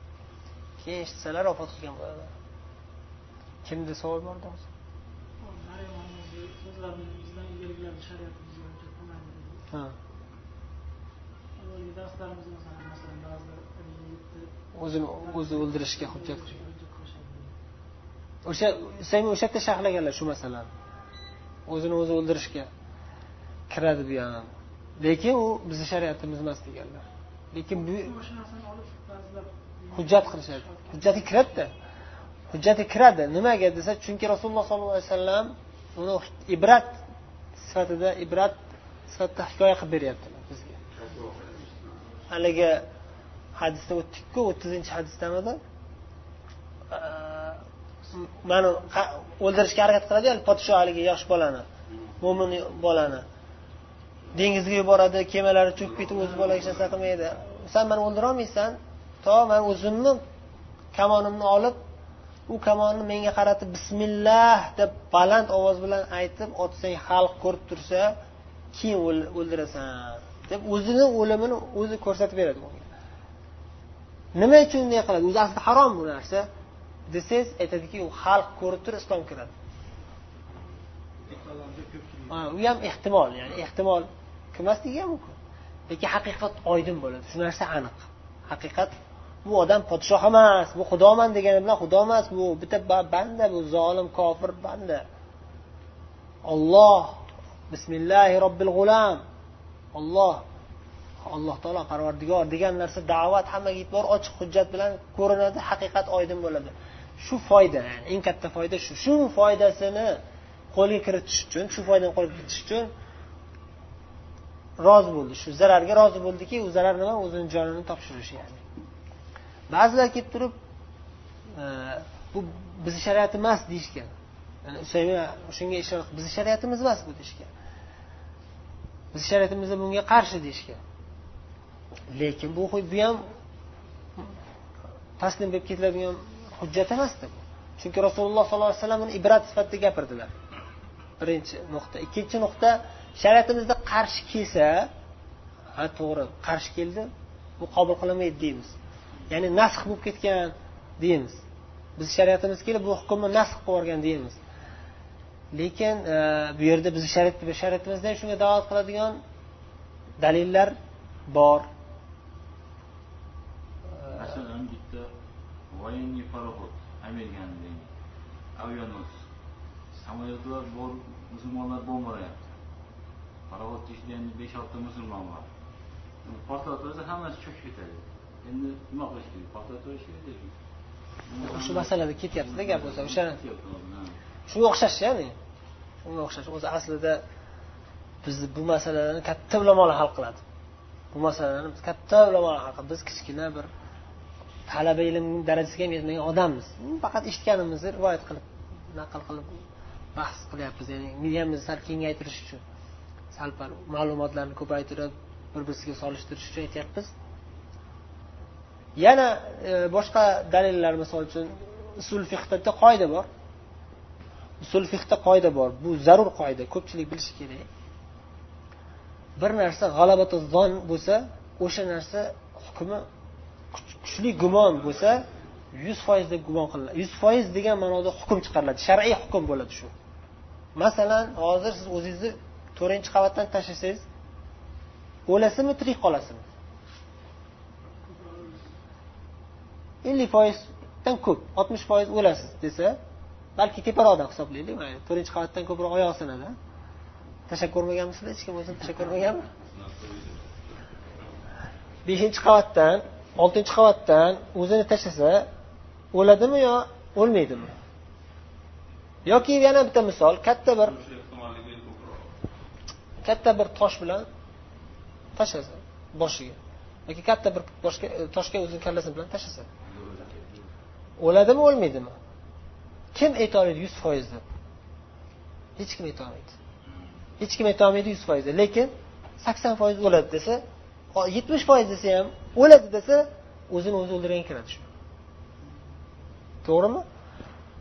Keyin eshitsalar vafot qilgan bo'ladilar kimda savol bor hozir ha. O'zini o'zi o'ldirishga hujjat o'sha usaymin o'sha yerda sharhlaganlar shu masalani. O'zini o'zi o'ldirishga kiradi bu ham lekin u bizni shariatimiz emas deganlar. Lekin bu hujjat qilishadi. Hujjatga kiradida. Hujjatga kiradi. Nimaga desa chunki rasululloh sollallohu alayhi vasallam uni ibrat sifatida ibrat sifatida hikoya qilib beryaptilar bizga. Haligi hadisda o'tdikku o'ttizinchi hadisdamidi mani o'ldirishga harakat qiladi podsho haligi yosh bolani mo'min bolani. Dengizga yuboradi kemalari cho'kib ketib o'zi bola hech narsa qilmaydi. San mani o'ldirolmaysan to man o'zimni kamonimni olib u kamonni menga qaratib bismillah deb baland ovoz bilan aytib otsang xalq ko'rib tursa keyin o'ldirasan deb o'zini o'limini o'zi ko'rsatib beradi nima uchun bunday qiladi? O'zi aslida harom bu narsa. Desangiz aytadiki u xalq ko'rib turib islom kiradi u ham ehtimol ya'ni ehtimol kirmasligi ham mumkin. Lekin haqiqat oydin bo'ladi. Shu narsa aniq. Haqiqat bu odam podshoh emas bu xudoman degani bilan xudo emas bu bitta banda bu zolim kofir banda. Olloh bismillahi robbil g'ulam. Olloh alloh taolo parvardigor degan narsa da'vat hammaga yetib bor ochiq hujjat bilan ko'rinadi haqiqat oydin bo'ladi. Shu foyda ya'ni eng katta foyda shu. Shu foydasini qo'lga kiritish uchun shu foydani qo'lga kiritish uchun rozi bo'ldi. Shu zararga rozi bo'ldiki u zarar nima? O'zini jonini topshirish ya'ni. Ba'zilar kelib turib e, bu bizni shariatimiz emas deyishgan. Yani usaymin shunga ishora bizni shariatimiz emas bu deyishgan. Bizni shariatimizda bunga qarshi deyishgan. Lekin bu bu ham taslim bo'lib ketiladigan hujjat emasdi bu. Chunki rasululloh sollallohu alayhi vasallam uni ibrat sifatida gapirdilar. Birinchi nuqta. Ikkinchi nuqta shariatimizda qarshi kelsa ha to'g'ri qarshi keldi bu qabul qilinmaydi deymiz. Ya'ni nasx bo'lib ketgan deymiz. Biz shariatimiz kelib bu hukmni nasx qilib yuborgan deymiz. Lekin e, bu yerda bizni shariatimizda shunga da'vat qiladigan dalillar bor masalan bitta военный пароход amerikaniki avianos samolyotlar bor musulmonlar bombalayapti parovodni ichida endi besh oltita musulmon bor. Portlatsa hammasi cho'kib ketadi. Endi nima qilish kerak? Portlatib kerak shu masalada ketyaptida gap bo'lsa o'sha shunga o'xshash ya'ni? Shunga o'xshash. O'zi aslida bizni bu masalalarni katta ulamolar hal qiladi. Bu masalalarni katta ulamolar hal qiladi. Biz kichkina bir talaba ilm darajasiga ham yetmagan odammiz. Faqat eshitganimizni rivoyat qilib naql qilib bahs qilyapmiz. Ya'ni miyamizni sal kengaytirish uchun sal pal ma'lumotlarni ko'paytirib bir birisiga solishtirish uchun aytyapmiz. Yana e, boshqa dalillar misol uchun usul fiqda qoida bor. Usul fiqda qoida bor. Bu zarur qoida ko'pchilik bilishi kerak. Bir narsa g'alabati zon bo'lsa o'sha narsa hukmi kuchli gumon bo'lsa yuz foiz deb gumon qilinadi. Yuz foiz degan ma'noda hukm chiqariladi. Shar'iy hukm bo'ladi shu. Masalan hozir siz o'zingizni to'rtinchi qavatdan tashlasangiz o'lasizmi tirik qolasizmi? ellik foizdan ko'p oltmish foiz o'lasiz desa balki teparoqdan hisoblaylik to'rtinchi qavatdan ko'proq oyoq sinadi tashlab ko'rmaganmisizlar hech kim o'zini tashlab ko'rmaganmi beshinchi qavatdan oltinchi qavatdan o'zini tashlasa o'ladimi yo o'lmaydimi? Yoki yana bitta misol katta bir katta bir tosh bilan tashlasa boshiga yoki katta bir boshga e, toshga o'zini kallasi bilan tashlasa. O'ladimi o'lmaydimi? Kim aytolmaydi yuz foiz deb hech kim aytolmaydi. Hech kim aytolmaydi yuz foiz lekin sakson foiz o'ladi desa yetmish foiz desa ham o'ladi desa o'zini o'zi o'ldirgan kiradi shu. To'g'rimi?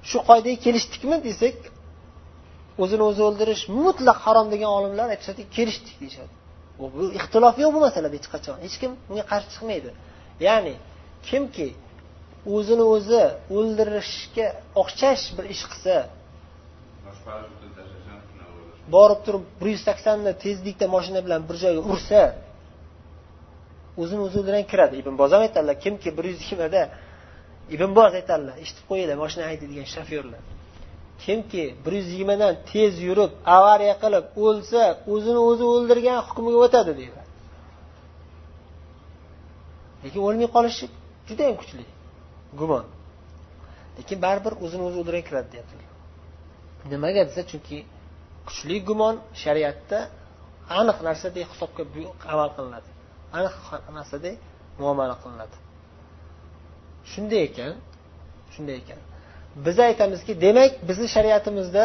Shu qoidaga kelishdikmi desak o'zini o'zi o'ldirish mutlaq harom degan olimlar aytishadiki kelishdik deyishadi. Bu ixtilof yo'q bu masalada hech qachon. Hech kim bunga qarshi chiqmaydi. Ya'ni kimki o'zini o'zi o'ldirishga o'xshash bir ish qilsa borib turib bir yuz saksonni tezlikda moshina bilan bir joyga ursa o'zini o'zi kiradi. Ibn boz aytadilar kimki bir yuz yigirmada ibn boz aytadilar eshitib qo'yinglar moshina haydaydigan shofyorlar. Kimki bir yuz yigirmadan tez yurib avariya qilib o'lsa o'zini o'zi o'ldirgan hukmiga o'tadi deydi. Lekin o'lmay qolishi judayam kuchli gumon. Lekin baribir o'zini o'zi o'ldirgan kiradi deyaptilar nimaga desa chunki kuchli gumon shariatda aniq narsadek hisobga amal qilinadi. Aniq narsadek muomala qilinadi. Shunday ekan shunday ekan. Biz aytamizki demak bizni shariatimizda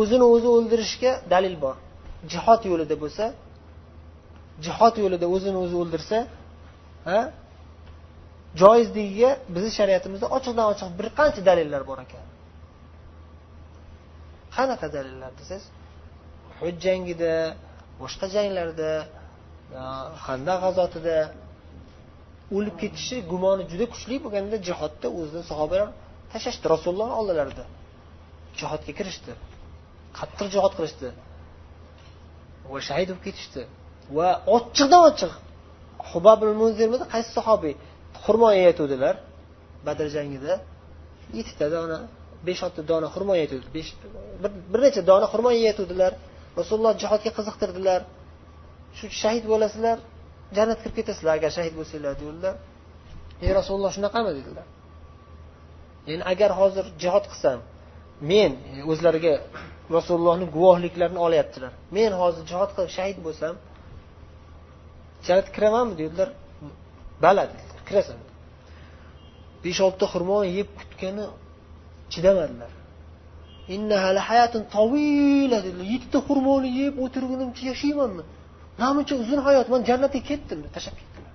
o'zini o'zi o'ldirishga dalil bor. Jihod yo'lida bo'lsa jihod yo'lida o'zini o'zi o'ldirsa ha joizligiga bizni shariatimizda ochiqdan ochiq bir qancha dalillar bor ekan. Qanaqa dalillar desangiz? Hujjangida boshqa janglarda handaq g'azotida o'lib ketishi gumoni juda kuchli bo'lganda jihodda o'zini sahobalar tashlashdi rasulullohni oldilarida jihodga kirishdi. Qattiq jihod qilishdi. Va shahid bo'lib ketishdi. Va ochiqdan ochiq hubabul muzirmidi qaysi sahobiy xurmo yeyatuvdilar badr jangida yettita dona besh olti dona xurmo yeyatuvdi bir necha dona xurmo yeyatuvdilar rasululloh jihodga qiziqtirdilar. Shu shahid bo'lasizlar jannatga kirib ketasizlar agar shahid bo'lsanglar dedilar ey rasululloh shunaqami dedilar. Ya'ni agar hozir jihod qilsam men o'zlariga rasulullohni guvohliklarini olyaptilar. Men hozir jihod qilib shahid bo'lsam jannatga kiramanmi dedilar. Bala dedilar. Kirasan besh oltita xurmo yeb kutgani chidamadilar. Dedilar. Yettita xurmoni yeb o'tirgunimcha yashaymanmi? Namuncha uzun hayot man jannatga ketdim deb tashlab ketdilar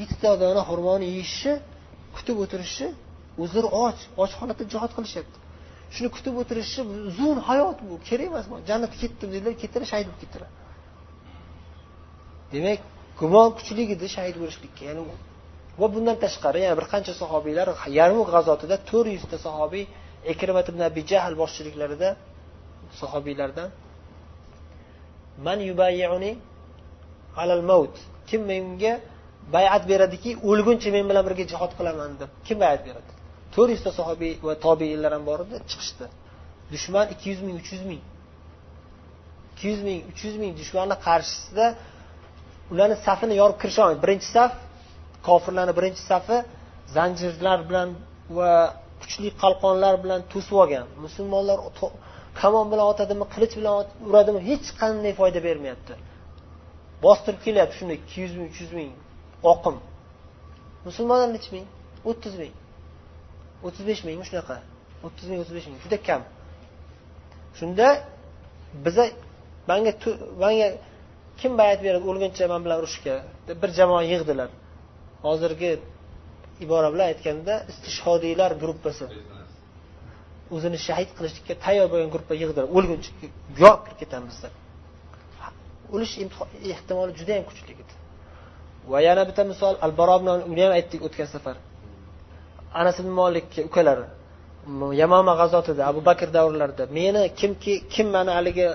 yettita dona xurmoni yeyishni kutib o'tirishi o'zlari och och holatda jihod qilishyapti. Shuni kutib o'tirishi uzun hayot bu kerak emas jannatga ketdim dedilar ketdilar shahid bo'lib ketdilar. Demak gumon kuchli edi shahid bo'lishlikka ya'ni va bundan tashqari yana bir qancha sahobiylar yarmuk g'azotida to'rt yuzta sahobiy ikrimat ibn abi jahl boshchiliklarida sahobiylardan man yubayyiuni alal maut. Kim menga bayat beradiki o'lguncha men bilan birga jihod qilaman deb kim bayat beradi? To'rt yuzta sahobiy va tobeinlar ham bor edi chiqishdi. Dushman ikki yuz ming uch yuz ming. Ikki yuz ming uch yuz ming dushmanni qarshisida ularni safini yorib kirisha olmaydi. Birinchi saf kofirlarni birinchi safi zanjirlar bilan va kuchli qalqonlar bilan to'sib olgan. Musulmonlar kamon bilan otadimi qilich bilan uradimi hech qanday foyda bermayapti. Bostirib kelyapti shunday ikki yuz ming uch yuz ming oqim. Musulmonlar nechi ming o'ttiz ming o'ttiz besh mingmi shunaqa. O'ttiz ming o'ttiz besh ming juda kam. Shunda biza manga manga kim bayat beradi o'lguncha man bilan urushga? Deb bir jamoa yig'dilar. Hozirgi ibora bilan aytganda istishhodiylar gruppasi o'zini shahid qilishlikka tayyor bo'lgan gruppa yig'dirib o'lguncha yo kirib ketamiz deb. O'lish ehtimoli juda yam kuchli edi. Va yana bitta misol al baro uni ham aytdik o'tgan safar. Anas ibn molikka ukalari yamama g'azotida abu bakr davrlarida meni kimki kim mani haligi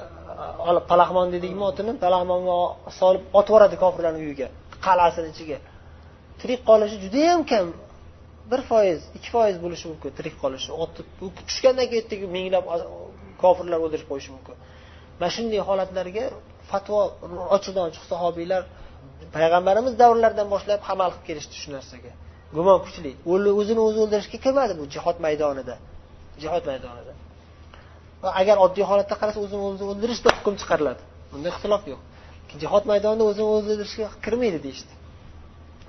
palaxmon deydikmi otini? Palaxmonga solib otib yuboradi kofirlarni uyiga qal'asini ichiga. Tirik qolishi judayam kam bir foiz ikki foiz bo'lishi mumkin tirik qolishi. Otib tushgandan keyin ertaga minglab kofirlar o'ldirib qo'yishi mumkin. Mana shunday holatlarga fatvo ochiqdan ochiq sahobiylar payg'ambarimiz davrlaridan boshlab amal qilib kelishdi shu narsaga. Gumon kuchli. O'zini o'zi o'ldirishga kirmadi bu jihod maydonida. Jihod maydonida. Va agar oddiy holatda qarasa o'zini o'zi o'ldirish hukm chiqariladi. Bunda ixtilof yo'q. Jihod maydonida o'zini o'zi o'ldirishga kirmaydi deyishdi.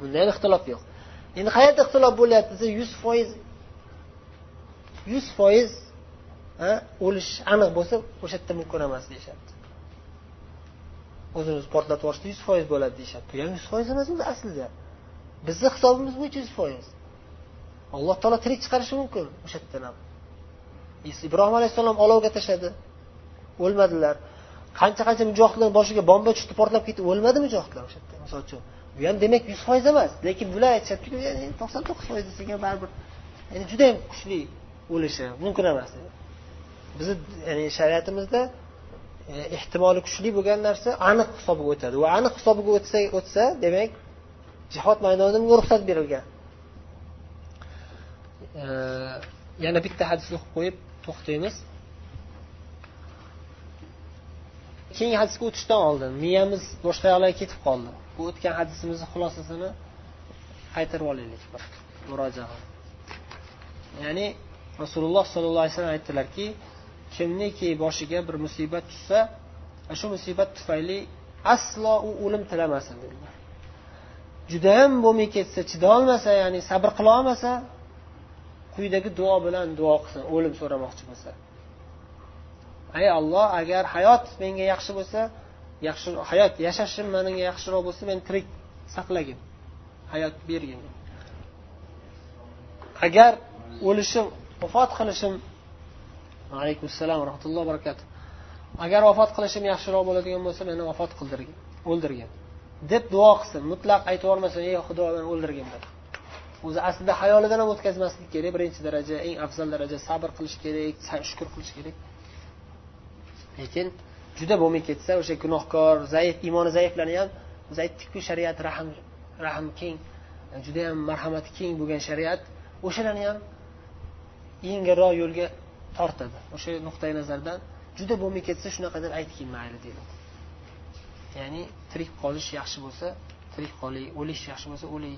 Bunda ham ixtilof yo'q. Endi qayerda ixtilof bo'lyapti desa yuz foiz yuz foiz o'lish aniq bo'lsa o'sha yerda mumkin emas deyishyapti. O'zini o'zi portlatib yuborishda yuz foiz bo'ladi deyishyapti. Bu ham yuz foiz emas o'zi aslida bizni hisobimiz bo'yicha yuz foiz. Alloh taolo tirik chiqarishi mumkin o'sha yerdan ham. Ibrohim alayhissalom olovga tashladi. O'lmadilar. Qancha qancha mujohidlar boshiga bomba tushdi portlab ketdi. O'lmadi mujohidlar o'sha yerda? Misol uchun. Bu ham demak yuz foiz emas. Lekin bular aytishyaptiku to'qson to'qqiz foiz desak ham baribir ya'ni judayam kuchli o'lishi mumkin emas. Bizni ya'ni shariatimizda e, ehtimoli kuchli bo'lgan narsa aniq hisobga o'tadi. Va aniq hisobiga o'tsa o'tsa demak jihod maydonida bunga ruxsat berilgan. E, yana bitta hadis o'qib qo'yib to'xtaymiz. Keyingi hadisga o'tishdan oldin miyamiz boshqa yoqlarga ketib qoldi. Bu o'tgan hadisimizni xulosasini qaytarib olaylik bir murojaat. Ya'ni rasululloh sollallohu alayhi vasallam aytdilarki kimniki boshiga bir musibat tushsa shu musibat tufayli aslo u o'lim tilamasin dedilar. Judayam bo'lmay ketsa chidolmasa ya'ni sabr qilolmasa quyidagi duo bilan duo qilsin o'lim so'ramoqchi bo'lsa. Ey olloh agar hayot menga yaxshi bo'lsa yaxshi hayot yashashim menga yaxshiroq bo'lsa meni tirik saqlagin. Hayot bergin. Agar o'lishim vafot qilishim alaykum assalom rahmatullohi va barakatuh agar vafot qilishim yaxshiroq bo'ladigan bo'lsa meni vafot qildirgin o'ldirgin. Deb duo qilsin mutlaq aytib yubormasin ey xudo meni o'ldirgin deb. O'zi aslida hayolidan ham o'tkazmaslik kerak birinchi daraja eng afzal daraja sabr qilish kerak shukur qilish kerak. Lekin juda bo'lmay ketsa o'sha gunohkor zaif iymoni zaiflarni ham biz aytdikku shariat rahm rahm keng judayam marhamati keng bo'lgan shariat o'shalarni ham yengilroq yo'lga tortadi. O'sha nuqtai nazardan juda bo'lmay ketsa shunaqa deb aytgin mayli deydi ya'ni tirik qolish yaxshi bo'lsa tirik qoling o'lish yaxshi bo'lsa o'ling